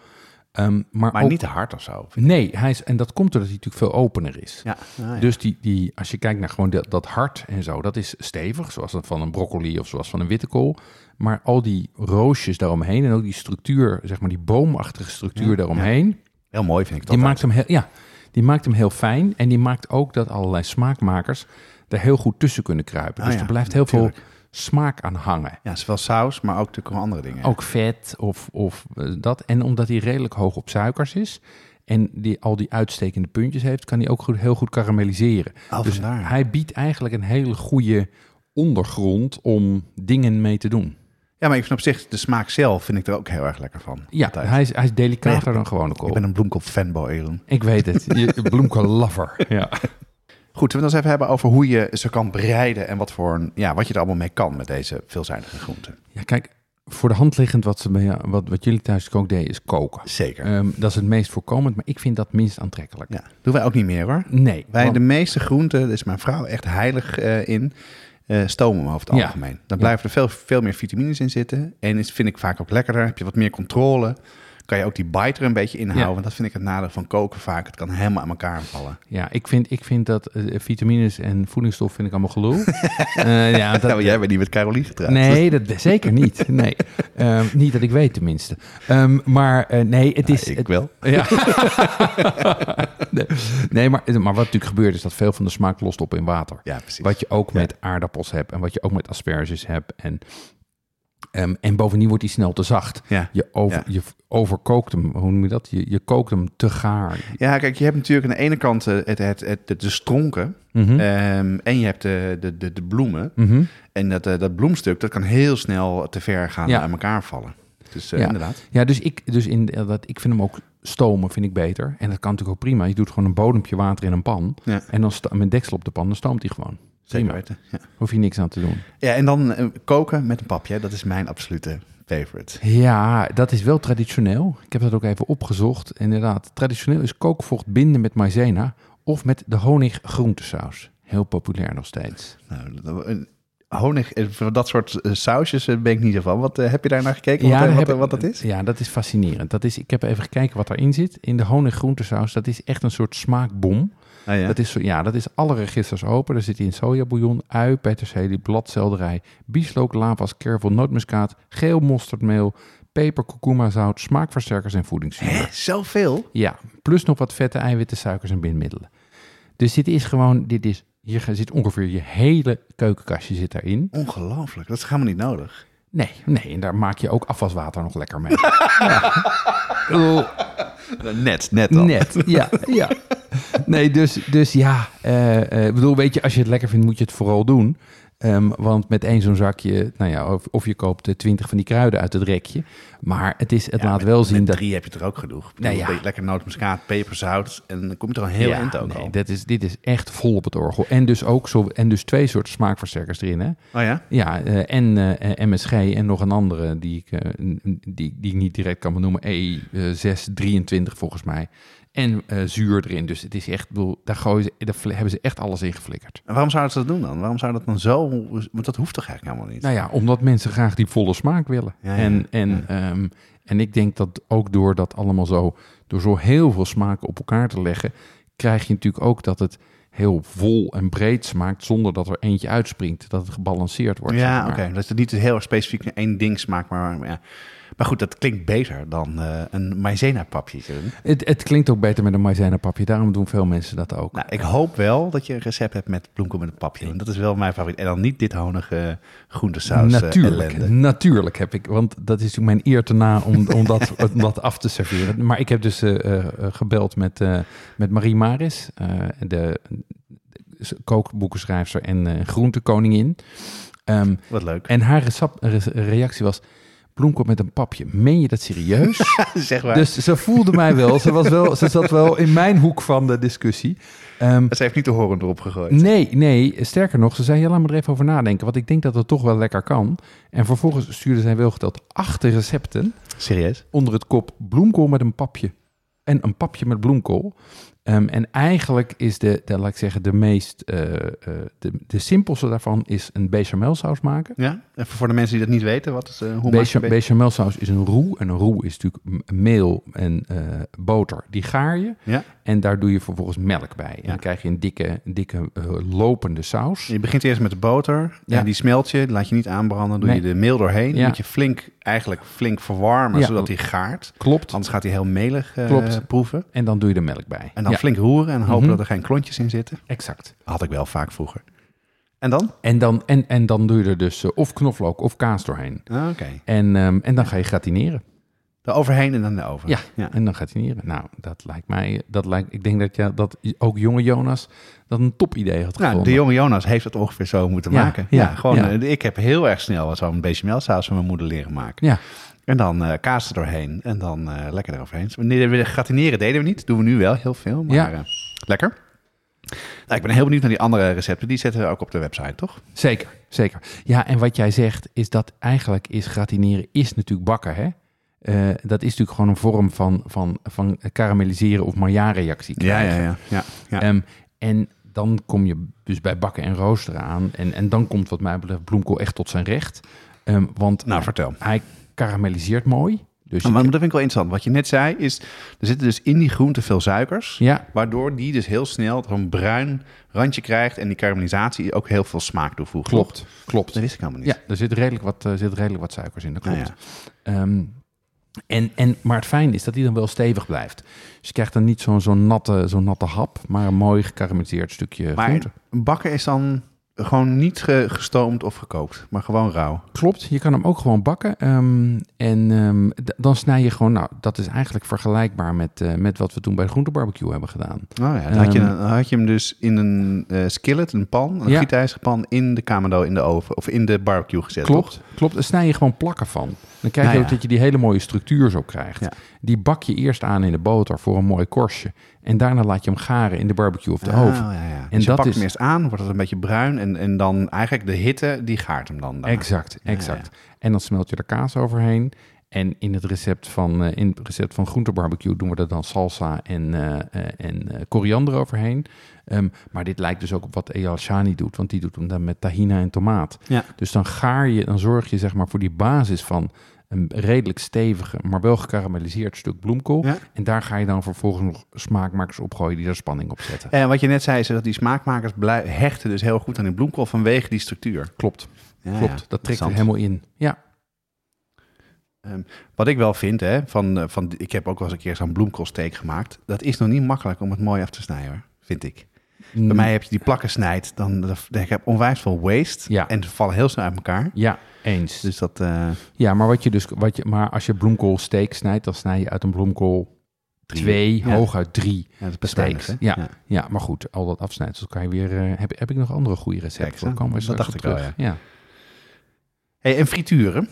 Ehm, maar maar ook- niet te hard of zo. Nee, hij is, en dat komt doordat hij natuurlijk veel opener is. Ja. Ah, ja. Dus die, die, als je kijkt naar gewoon dat, dat hart en zo, dat is stevig, zoals dat van een broccoli of zoals van een witte kool. Maar al die roosjes daaromheen en ook die structuur, zeg maar die boomachtige structuur Ja, daaromheen, Heel mooi vind ik dat. die, maakt hem heel, ja, die maakt hem heel fijn. En die maakt ook dat allerlei smaakmakers er heel goed tussen kunnen kruipen. Ah, dus er blijft heel veel smaak aan hangen. Ja, zowel saus, maar ook natuurlijk andere dingen. Ook vet of, of eh, dat. En omdat hij redelijk hoog op suikers is en die, al die uitstekende puntjes heeft, kan hij ook goed, heel goed karamelliseren. Oh, dus vandaar. hij biedt eigenlijk een hele goede ondergrond om dingen mee te doen. Ja, maar ik vind op zich de smaak zelf vind ik er ook heel erg lekker van. Ja, hij is, hij is delicater Nee, dan gewone Ik kool. ben een bloemkool fanboy, Elon. Ik weet het. Je (laughs) bloemkool-lover. Ja. Goed, we het eens even hebben over hoe je ze kan bereiden en wat, voor een, ja, wat je er allemaal mee kan met deze veelzijdige groenten. ja, kijk, voor de hand liggend wat, ze bij, wat, wat jullie thuis ook deden, is koken. Zeker. Ehm, dat is het meest voorkomend, maar ik vind dat minst aantrekkelijk. ja, doen wij ook niet meer hoor. Nee. Wij want- de meeste groenten, daar is mijn vrouw echt heilig eh, in, eh, stomen we over het Ja. algemeen. Dan blijven er veel, veel meer vitamines in zitten. En is, vind ik vaak ook lekkerder. Heb je wat meer controle. Kan je ook die bite er een beetje inhouden. Ja. Want dat vind ik het nadeel van koken vaak. Het kan helemaal aan elkaar vallen. Ja, ik vind, ik vind dat eh, vitamines en voedingsstof vind ik allemaal gelul. (laughs) Eh, ja, dat, Ja, maar jij bent niet met Caroline getrouwd. Nee, dat, zeker niet. Nee. Ehm, niet dat ik weet tenminste. Ehm, maar eh, nee, het is... ik het- wel. (laughs) Ja. nee, nee, maar, maar wat natuurlijk gebeurt is dat veel van de smaak lost op in water. Ja, precies. Wat je ook met aardappels hebt en wat je ook met asperges hebt. En, ehm, en bovendien wordt die snel te zacht. Ja. Je, over, Ja. je overkookt hem, hoe noem je dat? Je, je kookt hem te gaar. Ja, kijk, je hebt natuurlijk aan de ene kant eh, het, het, het, de, stronken. Mhm. ehm, en je hebt de, de, de, de bloemen. Mhm. En dat, eh, dat bloemstuk, dat kan heel snel te ver gaan Ja. aan elkaar vallen. Dus eh, Ja. inderdaad. Ja, dus ik, dus in, dat, ik vind hem ook stomen vind ik beter. En dat kan natuurlijk ook prima. Je doet gewoon een bodempje water in een pan. Ja. En dan met deksel op de pan, dan stoomt hij gewoon. Zeker weten. Ja. Hoef je niks aan te doen. ja, en dan eh, koken met een papje. Dat is mijn absolute favorite. Ja, dat is wel traditioneel. Ik heb dat ook even opgezocht. Inderdaad, traditioneel is kookvocht binden met maizena of met de honig groentesaus. Heel populair nog steeds. Nou, dat- een honig, eh, voor dat soort eh, sausjes eh, ben ik niet zo van. Wat eh, heb je daar naar gekeken? wat, eh, daar wat, heb wat ik- dat is? Ja, dat is fascinerend. Dat is, ik heb even gekeken wat erin zit. In de honig groentesaus, dat is echt een soort smaakbom. Ah, ja. Dat is, ja, dat is alle registers open. Er zit in sojabouillon, ui, peterselie, bladselderij, bieslook, lavas, kervel, nootmuskaat, geel mosterdmeel, peper, kurkuma, zout, smaakversterkers en voedingszuren. Hè, zoveel? Ja, plus nog wat vette eiwitten, suikers en bindmiddelen. Dus dit is gewoon, dit is, hier zit ongeveer je hele keukenkastje zit daarin. Ongelooflijk. Dat is helemaal niet nodig. Nee, nee, en daar maak je ook afwaswater nog lekker mee. (laughs) ja. Net, net dan. Net, ja, ja. (laughs) Nee, dus, dus ja, eh, eh, ik bedoel, weet je, als je het lekker vindt, moet je het vooral doen. Ehm, want met één zo'n zakje, nou ja, of, of je koopt eh, twintig van die kruiden uit het rekje. Maar het, is, het Ja, laat met- wel zien dat... drie heb je er ook genoeg. Ik Nou ja. Lekker nootmuskaat, peperzout. En dan kom je er al heel ja, eind ook nee, al. dat is, dit is echt vol op het orgel. En dus ook zo, en dus twee soorten smaakversterkers erin, hè. Oh ja? Ja, eh, en eh, MSG en nog een andere die ik, eh, die, die ik niet direct kan benoemen. E623 volgens mij. En zuur erin. Dus het is echt, bedoel, daar, gooien ze, daar hebben ze echt alles in geflikkerd. En waarom zouden ze dat doen dan? Waarom zou dat dan zo... Want dat hoeft toch eigenlijk helemaal niet? Nou ja, omdat mensen graag die volle smaak willen. Ja, ja, en, en, ehm, en ik denk dat ook door dat allemaal zo, door zo heel veel smaken op elkaar te leggen, krijg je natuurlijk ook dat het heel vol en breed smaakt, zonder dat er eentje uitspringt. Dat het gebalanceerd wordt. Ja, zeg oké. maar. Dat het niet heel erg specifiek één ding smaakt, maar... maar ja. Maar goed, dat klinkt beter dan eh, een maizena-papje. Het, het klinkt ook beter met een maizena-papje. Daarom doen veel mensen dat ook. Nou, ik hoop wel dat je een recept hebt met bloemkool met een papje. Want dat is wel mijn favoriet. En dan niet dit honige groentesaus eh, natuurlijk, ellende. natuurlijk heb ik, want dat is mijn eer te na om, om, dat, (laughs) om dat af te serveren. Maar ik heb dus eh, gebeld met, met Marie Maris, de, kookboekenschrijfster en groentekoningin. Ehm, Wat leuk. en haar re- reactie was, bloemkool met een papje, meen je dat serieus? (laughs) zeg maar. dus ze voelde mij wel, ze, was wel, ze zat wel in mijn hoek van de discussie. Ehm, Ze heeft niet de horen erop gegooid. Nee, nee, sterker nog, ze zei, ja, laat me er even over nadenken, want ik denk dat het toch wel lekker kan. En vervolgens stuurde zij wel geteld acht recepten Serieus? onder het kop bloemkool met een papje. En een papje met bloemkool. Ehm, en eigenlijk is de, de, laat ik zeggen, de meest, eh, eh, de, de simpelste daarvan is een bechamelsaus maken. Ja? Even voor de mensen die dat niet weten, wat is, eh, hoe maak je Becha- be- Bechamelsaus is een roe. En een roe is natuurlijk meel en boter. Die gaar je. Ja? En daar doe je vervolgens melk bij. En Ja. dan krijg je een dikke, dikke eh, lopende saus. Je begint eerst met de boter. Ja. En die smelt je, laat je niet aanbranden. Doe Nee. je de meel doorheen. Ja. Moet je flink, eigenlijk flink verwarmen, zodat hij gaart. Klopt. Anders gaat hij heel melig eh, Klopt. proeven. En dan doe je er melk bij. En dan flink roeren en hopen Mhm. dat er geen klontjes in zitten. exact. Had ik wel vaak vroeger. En dan? En dan, en, en dan doe je er dus eh, of knoflook of kaas doorheen. Ah, Oké. En, ehm, en dan ga je gratineren. Overheen en dan de over. Ja, ja. en dan gratineren. Nou, dat lijkt mij, dat lijkt, ik denk dat, ja, dat ook jonge Jonas dat een top idee had Nou, gevonden. de jonge Jonas heeft het ongeveer zo moeten Ja, maken. ja, Ja, gewoon, eh, ik heb heel erg snel zo'n bechamelsaus van mijn moeder leren maken. Ja, En dan eh, kaas er doorheen en dan eh, lekker eroverheen. Nee, we gratineren deden we niet. doen we nu wel heel veel, maar Ja. lekker. Nou, ik ben heel benieuwd naar die andere recepten. Die zetten we ook op de website, toch? zeker, zeker. Ja, en wat jij zegt is dat eigenlijk is gratineren is natuurlijk bakken, hè? Eh, dat is natuurlijk gewoon een vorm van, van, van karamelliseren of Maillard-reactie krijgen. ja. ja, ja. Ehm, en dan kom je dus bij bakken en roosteren aan. En, en dan komt wat mij betreft bloemkool echt tot zijn recht. Ehm, want nou, vertel. hij karamelliseert mooi. Dus Maar dat vind ik wel interessant. Wat je net zei is, er zitten dus in die groente veel suikers. ja, Waardoor die dus heel snel zo'n bruin randje krijgt. En die karamellisatie ook heel veel smaak toevoegt. klopt. Klopt. Dat wist ik helemaal niet. Ja, er zit redelijk wat, eh, zit redelijk wat suikers in, dat Ah, klopt. Ehm, en, en, maar het fijne is dat hij dan wel stevig blijft. Dus je krijgt dan niet zo'n zo'n natte, zo'n natte hap, maar een mooi gekarameliseerd stukje Maar groente. bakken is dan gewoon niet ge- gestoomd of gekookt, maar gewoon rauw. Klopt, je kan hem ook gewoon bakken. ehm, en ehm, dan snij je gewoon, nou, dat is eigenlijk vergelijkbaar met, eh, met wat we toen bij de groentebarbecue hebben gedaan. Oh ja, dan, had je, Ehm, dan had je hem dus in een eh, skillet, een pan, een Ja. pan, in de kamado in de oven of in de barbecue gezet. Klopt, toch? klopt. Dan snij je gewoon plakken van. Dan krijg je Nou ook dat je die hele mooie structuur zo krijgt. Ja. Die bak je eerst aan in de boter voor een mooi korstje. En daarna laat je hem garen in de barbecue of de Ah, oven. ja. En Dus je dat pakt is- hem eerst aan, wordt het een beetje bruin en, en dan eigenlijk de hitte, die gaart hem dan. Exact, exact. En dan smelt je er kaas overheen. En in het recept van, eh, in het recept van groentebarbecue doen we er dan salsa en, eh, eh, en koriander overheen. Ehm, maar dit lijkt dus ook op wat Eyal Shani doet, want die doet hem dan met tahina en tomaat. Ja. Dus dan gaar je, dan zorg je zeg maar voor die basis van een redelijk stevige, maar wel gekarameliseerd stuk bloemkool. Ja. En daar ga je dan vervolgens nog smaakmakers opgooien die er spanning op zetten. En wat je net zei, is dat die smaakmakers hechten dus heel goed aan die bloemkool vanwege die structuur. Klopt, Ja, klopt. dat trekt er helemaal in. Ja, Wat ik wel vind, hè, van, eh, van, ik heb ook wel eens een keer zo'n bloemkoolsteek gemaakt. Dat is nog niet makkelijk om het mooi af te snijden, hoor, vind ik. Mm. Bij mij heb je die plakken snijdt, dan, dan heb onwijs veel waste. Ja. En ze vallen heel snel uit elkaar. ja, eens. Dus dat, eh, Ja, maar, wat je dus, wat je, maar als je bloemkool steek snijdt, dan snij je uit een bloemkool Drie. twee, Ja. hooguit drie. ja, dat steaks. hè? Ja. Ja, maar goed, al dat afsnijden, kan je weer... eh, heb, heb ik nog andere goede recepten? Kijk, we Dat dacht ik wel, terug. Ja. Hey, en frituren,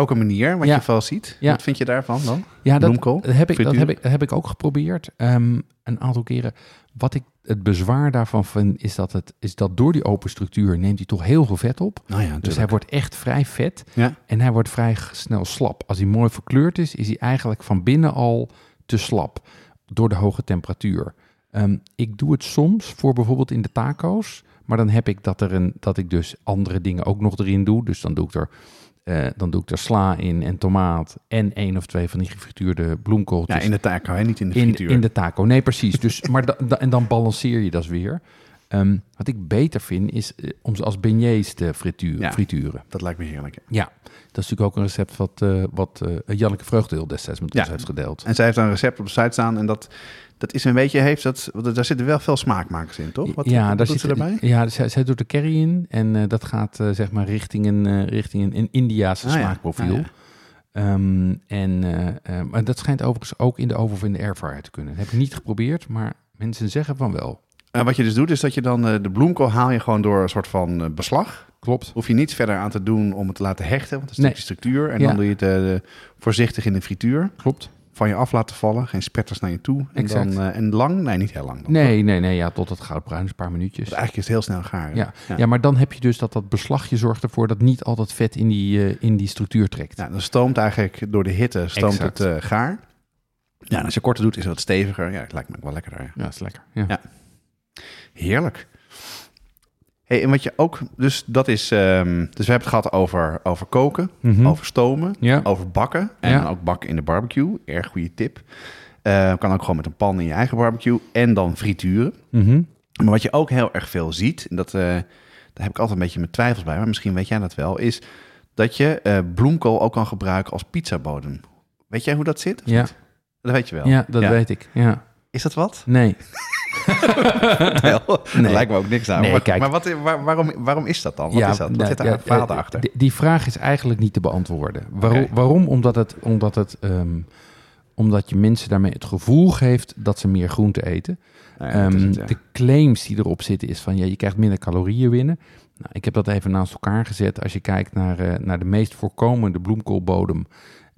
ook een manier wat Ja. je veel ziet. Ja. Wat vind je daarvan dan? Ja, dat, Bloemkool, heb ik, dat, heb ik, dat heb ik ook geprobeerd. ehm, een aantal keren. Wat ik het bezwaar daarvan vind, is dat, het, is dat door die open structuur neemt hij toch heel veel vet op. Nou ja, Dus hij wordt echt vrij vet Ja. en hij wordt vrij snel slap. Als hij mooi verkleurd is, is hij eigenlijk van binnen al te slap door de hoge temperatuur. Ehm, ik doe het soms voor bijvoorbeeld in de taco's, maar dan heb ik dat, er een, dat ik dus andere dingen ook nog erin doe. Dus dan doe ik er, eh, dan doe ik er sla in en tomaat en één of twee van die gefrituurde bloemkooltjes Ja, in de taco, hè? niet in de in, frituur. in de taco. Nee, precies. Dus, maar da- da- en dan balanceer je dat weer. Ehm, wat ik beter vind, is eh, om ze als beignets te frituren. Ja. frituren. Dat lijkt me heerlijk. Ja, dat is natuurlijk ook een recept wat, eh, wat eh, Janneke Vreugdeel destijds met ons heeft gedeeld. En zij heeft een recept op de site staan en dat, dat is een beetje, heeft dat, daar zitten wel veel smaakmakers in, toch? Wat, ja, wat daar doet zit ze erbij? Ja, zij, zij doet de curry in en dat gaat zeg maar richting een, richting een, een Indiaanse Ah, ja. smaakprofiel. Ah, ja. Ehm, en maar dat schijnt overigens ook in de oven of in de airfryer te kunnen. Dat heb ik niet geprobeerd, maar mensen zeggen van wel. En wat je dus doet, is dat je dan eh, de bloemkool haal je gewoon door een soort van eh, beslag. Klopt. Hoef je niets verder aan te doen om het te laten hechten, want dat is Nee. een stukje structuur. En Ja. dan doe je het eh, voorzichtig in de frituur. Klopt. Van je af laten vallen, geen spetters naar je toe. En, Exact. dan, eh, en lang? Nee, niet heel lang. Dan. Nee, nee, nee. Ja, tot het goudbruin is een paar minuutjes. Want eigenlijk is het heel snel gaar. Ja. Ja. maar dan heb je dus dat dat beslagje zorgt ervoor dat niet al dat vet in die, in die structuur trekt. Ja, dan stoomt eigenlijk door de hitte stoomt Exact. het gaar. Ja, en als je korter doet, is het wat steviger. Ja, het lijkt me ook wel lekkerder. ja. Ja, is lekker. Ja. Heerlijk. Hey, en wat je ook, dus dat is, ehm, dus we hebben het gehad over, over koken, Mhm. over stomen, Ja. over bakken en Ja. ook bakken in de barbecue. Erg goede tip. Eh, kan ook gewoon met een pan in je eigen barbecue en dan frituren. Mhm. Maar wat je ook heel erg veel ziet, en dat, eh, daar heb ik altijd een beetje mijn twijfels bij, maar misschien weet jij dat wel, is dat je eh, bloemkool ook kan gebruiken als pizzabodem. Weet jij hoe dat zit? of Ja. niet? Dat weet je wel. Ja, dat weet ik. Ja. Is dat wat? Nee. (laughs) (laughs) Nee. lijkt me ook niks aan. Nee, maar kijk. maar wat, waar- waarom, waarom is dat dan? Wat is dat? Wat nou, zit daar ja, verhaal eh, daarachter? Die, vraag is eigenlijk niet te beantwoorden. Waarom? Omdat, het, omdat, het, ehm, omdat je mensen daarmee het gevoel geeft dat ze meer groente eten. Is Ehm, het. De claims die erop zitten is van ja, je krijgt minder calorieën binnen. Nou, ik heb dat even naast elkaar gezet. Als je kijkt naar, eh, naar de meest voorkomende bloemkoolbodem.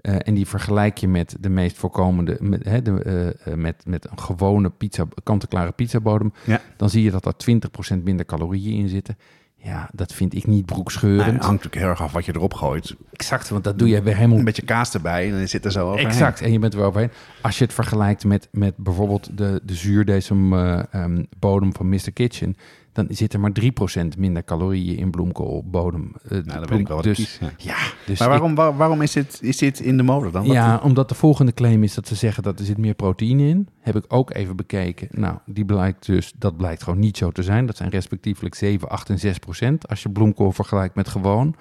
Eh, en die vergelijk je met de meest voorkomende, met, hè, de, eh, eh, met, met een gewone pizza, kant-en-klare pizzabodem. Ja. Dan zie je dat er 20% minder calorieën in zitten. Ja, dat vind ik niet broekscheurend. het hangt natuurlijk heel erg af wat je erop gooit. exact, want dat doe je weer helemaal Een beetje kaas erbij en dan zit er zo overheen. Exact, en je bent er wel overheen. Als je het vergelijkt met, met bijvoorbeeld de, de zuurdesem eh, ehm, bodem van Mr. Kitchen, dan zit er maar 3% minder calorieën in bloemkoolbodem. Eh, Nou, wel wat dus, kies, ja. Ja, dus Maar ik- waarom, waar- waarom is, dit, is dit in de mode dan? Wat- ja, omdat de volgende claim is dat ze zeggen dat er zit meer proteïne in. Heb ik ook even bekeken. Nou, die blijkt dus, dat blijkt gewoon niet zo te zijn. Dat zijn respectievelijk 7, 8 en 6 procent als je bloemkool vergelijkt met gewoon.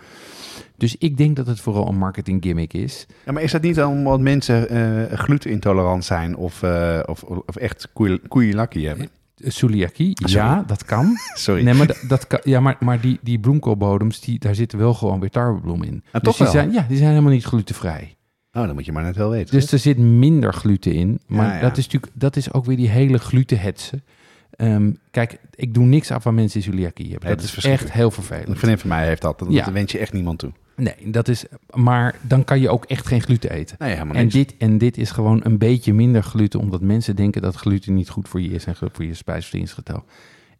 Dus ik denk dat het vooral een marketing gimmick is. Ja, maar is dat niet omdat mensen eh glutenintolerant zijn of, eh, of, of echt koeien- koeienlakkie hebben? Ah, ja, dat kan. (laughs) Sorry. Nee, maar, dat, dat kan, ja, maar, maar die, die bloemkoolbodems, die, daar zitten wel gewoon weer tarwebloem in. Ah, dus toch die wel? zijn, ja, die zijn helemaal niet glutenvrij. Oh, dan moet je maar net wel weten. Dus er zit minder gluten in. Maar Ja, ja. Dat, is natuurlijk, dat is ook weer die hele glutenhetsen. Ehm, kijk, ik doe niks af van mensen die celiakie hebben. Nee, dat het is echt heel een vervelend. vriendin van mij heeft dat. Dat Ja. wens je echt niemand toe. Nee, dat is, maar dan kan je ook echt geen gluten eten. Nee, helemaal En niks. dit, en dit is gewoon een beetje minder gluten, omdat mensen denken dat gluten niet goed voor je is en goed voor je spijsverteringsgetal.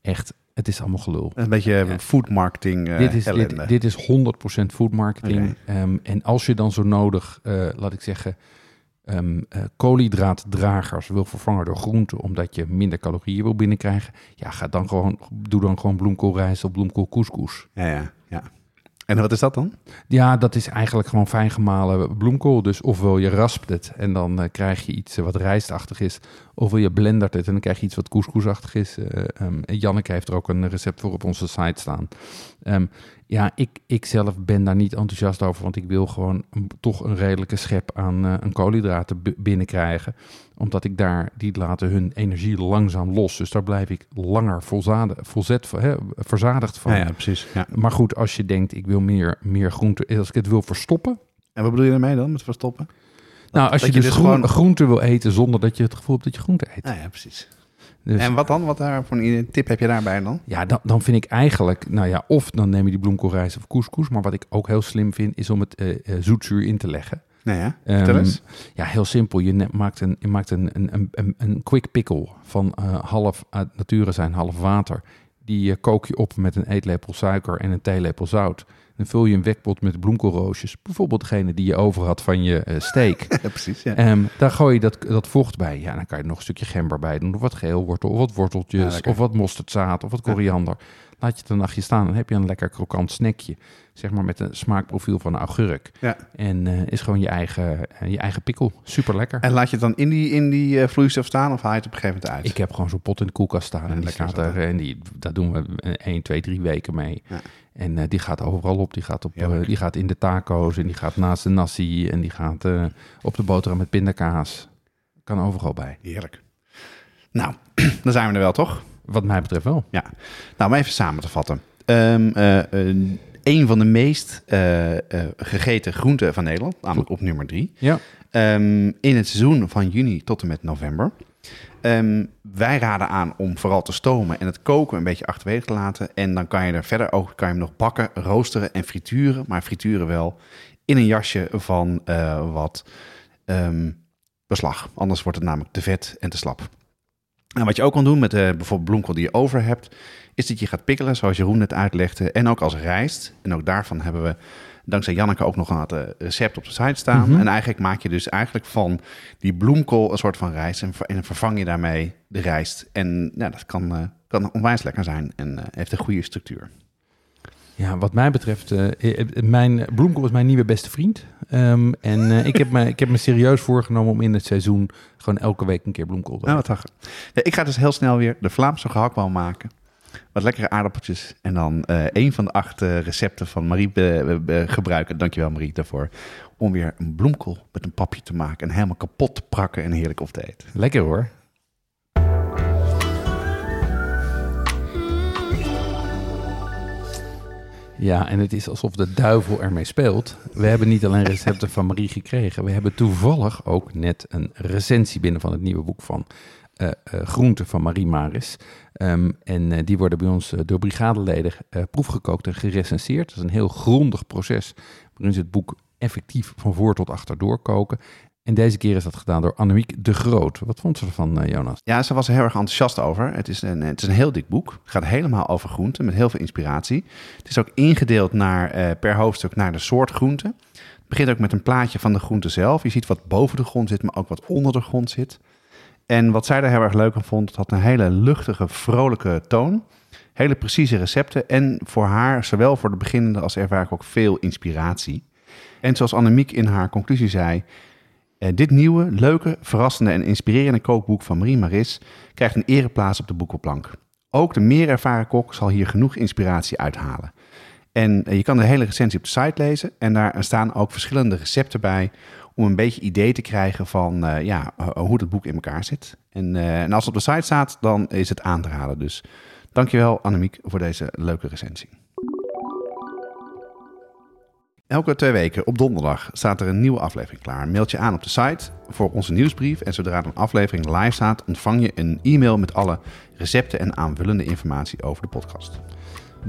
Echt, het is allemaal gelul. Een beetje Ja. food marketing eh, dit, is, dit, dit is 100% food marketing. Ehm, en als je dan zo nodig, eh, laat ik zeggen, eh, koolhydraatdragers wil vervangen door groenten, omdat je minder calorieën wil binnenkrijgen, ja, ga dan gewoon, doe dan gewoon bloemkoolrijst of bloemkool couscous. Ja, ja, ja. En wat is dat dan? Ja, dat is eigenlijk gewoon fijn gemalen bloemkool. Dus ofwel je raspt het en dan eh, krijg je iets eh, wat rijstachtig is. Ofwel je blendert het en dan krijg je iets wat couscousachtig is. En Janneke heeft er ook een recept voor op onze site staan. Ehm, ja, ik, ik zelf ben daar niet enthousiast over, want ik wil gewoon een- toch een redelijke schep aan, eh, aan koolhydraten binnenkrijgen. Omdat ik daar, die laten hun energie langzaam los. Dus daar blijf ik langer volzade, volzet, hè, verzadigd van. Ja, ja, precies. Ja. Maar goed, als je denkt, ik wil meer, meer groente, als ik het wil verstoppen. En wat bedoel je daarmee dan, met verstoppen? nou, als je, je dus, dus groen- gewoon- groente wil eten zonder dat je het gevoel hebt dat je groente eet. Ja, ja, precies. Dus, En wat dan? Wat daar voor een tip heb je daarbij dan? ja, dan, dan vind ik eigenlijk, nou ja, of dan neem je die bloemkoolrijst of couscous. Maar wat ik ook heel slim vind, is om het eh, eh, zoetzuur in te leggen. Nee, ja. Eens. Ja, heel simpel. Je maakt een, je maakt een, een, een- een, quick pickle van eh, half uit nature zijn, half water. Die kook je op met een eetlepel suiker en een theelepel zout. Dan vul je een wekpot met bloemkoolroosjes. Bijvoorbeeld degene die je over had van je steak. (laughs) Ja, precies. Ja. Ehm, daar gooi je dat, dat vocht bij. Ja, dan kan je nog een stukje gember bij doen. Of wat geelwortel, of wat worteltjes, of wat mosterdzaad, of wat koriander. Laat je het een nachtje staan. Dan heb je een lekker krokant snackje. Zeg maar met een smaakprofiel van een augurk. Ja. En eh, is gewoon je eigen, eh, je eigen pikkel. Super lekker. En laat je het dan in die, in die vloeistof staan of haal je het op een gegeven moment uit? Ik heb gewoon zo'n pot in de koelkast staan. Ja, en die staat er, en die, daar doen we 1, 2, 3 weken mee. Ja. En eh, die gaat overal op. Die gaat, op eh, die gaat in de taco's en die gaat naast de nasi. En die gaat eh, op de boterham met pindakaas. Kan overal bij. Heerlijk. Nou, (clears throat) dan zijn we er wel, toch? Wat mij betreft wel. Nou, om even samen te vatten. Ehm, eh, eh, een van de meest gegeten groenten van Nederland, namelijk op nummer drie. Ja. Ehm, in het seizoen van juni tot en met november. Ehm, wij raden aan om vooral te stomen en het koken een beetje achterwege te laten. En dan kan je er verder ook kan je hem nog bakken, roosteren en frituren. Maar frituren wel in een jasje van eh, wat ehm, beslag. Anders wordt het namelijk te vet en te slap. En wat je ook kan doen met eh, bijvoorbeeld bloemkool die je over hebt, is dat je gaat pikkelen, zoals Jeroen net uitlegde. En ook als rijst. En ook daarvan hebben we dankzij Janneke ook nog een aantal recept op de site staan. Mhm. En eigenlijk maak je dus eigenlijk van die bloemkool een soort van rijst. En, ver- en vervang je daarmee de rijst. En ja, dat kan, eh, kan onwijs lekker zijn en eh, heeft een goede structuur. Ja, wat mij betreft, eh, eh, mijn bloemkool is mijn nieuwe beste vriend. Ehm, en eh, ik, heb me, ik heb me serieus voorgenomen om in het seizoen gewoon elke week een keer bloemkool te Nou, eten. wat. Ja, ik ga dus heel snel weer de Vlaamse gehaktbal maken wat lekkere aardappeltjes. En dan eh, uh, één van de acht eh, recepten van Marie be, be, gebruiken. Dankjewel Marie daarvoor. Om weer een bloemkool met een papje te maken. En helemaal kapot te prakken en heerlijk op te eten. Lekker hoor. Ja, en het is alsof de duivel ermee speelt. We hebben niet alleen recepten van Marie gekregen. We hebben toevallig ook net een recensie binnen van het nieuwe boek van Groenten van Marie Maris. Um, en uh, die worden bij ons door brigadeleden proefgekookt en gerecenseerd. Dat is een heel grondig proces waarin ze het boek effectief van voor tot achter doorkoken. En deze keer is dat gedaan door Annemiek de Groot. Wat vond ze ervan, Jonas? Ja, ze was er heel erg enthousiast over. Het is, een, het is een heel dik boek. Het gaat helemaal over groenten met heel veel inspiratie. Het is ook ingedeeld naar, per hoofdstuk naar de soort groente. Het begint ook met een plaatje van de groente zelf. Je ziet wat boven de grond zit, maar ook wat onder de grond zit. En wat zij daar heel erg leuk aan vond, het had een hele luchtige, vrolijke toon. Hele precieze recepten. En voor haar, zowel voor de beginnende als ervaring, ook veel inspiratie. En zoals Annemiek in haar conclusie zei, eh, dit nieuwe, leuke, verrassende en inspirerende kookboek van Marie Maris krijgt een ereplaats op de boekenplank. Ook de meer ervaren kok zal hier genoeg inspiratie uithalen. En eh, je kan de hele recensie op de site lezen en daar staan ook verschillende recepten bij om een beetje idee te krijgen van uh, ja, hoe het boek in elkaar zit. En, en als het op de site staat, dan is het aan te raden. Dus dankjewel Annemiek voor deze leuke recensie. Elke twee weken op donderdag staat er een nieuwe aflevering klaar. Meld je aan op de site voor onze nieuwsbrief. En zodra een aflevering live staat, ontvang je een e-mail met alle recepten en aanvullende informatie over de podcast.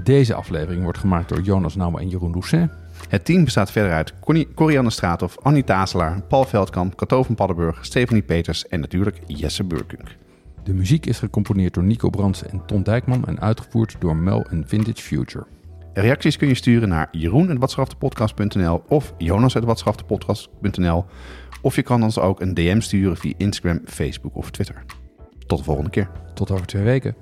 Deze aflevering wordt gemaakt door Jonas Nouwen en Jeroen Doucet. Het team bestaat verder uit Corianne Straathoff, Annie Tazelaar, Paul Veldkamp, Cato van Paddenburg, Stephanie Peters en natuurlijk Jesse Burkunk. De muziek is gecomponeerd door Nico Brands en Ton Dijkman en uitgevoerd door Mel en Vintage Future. Reacties kun je sturen naar jeroen.watschaftepodcast.nl of jonas.watschaftepodcast.nl of je kan ons ook een DM sturen via Instagram, Facebook of Twitter. Tot de volgende keer. Tot over twee weken.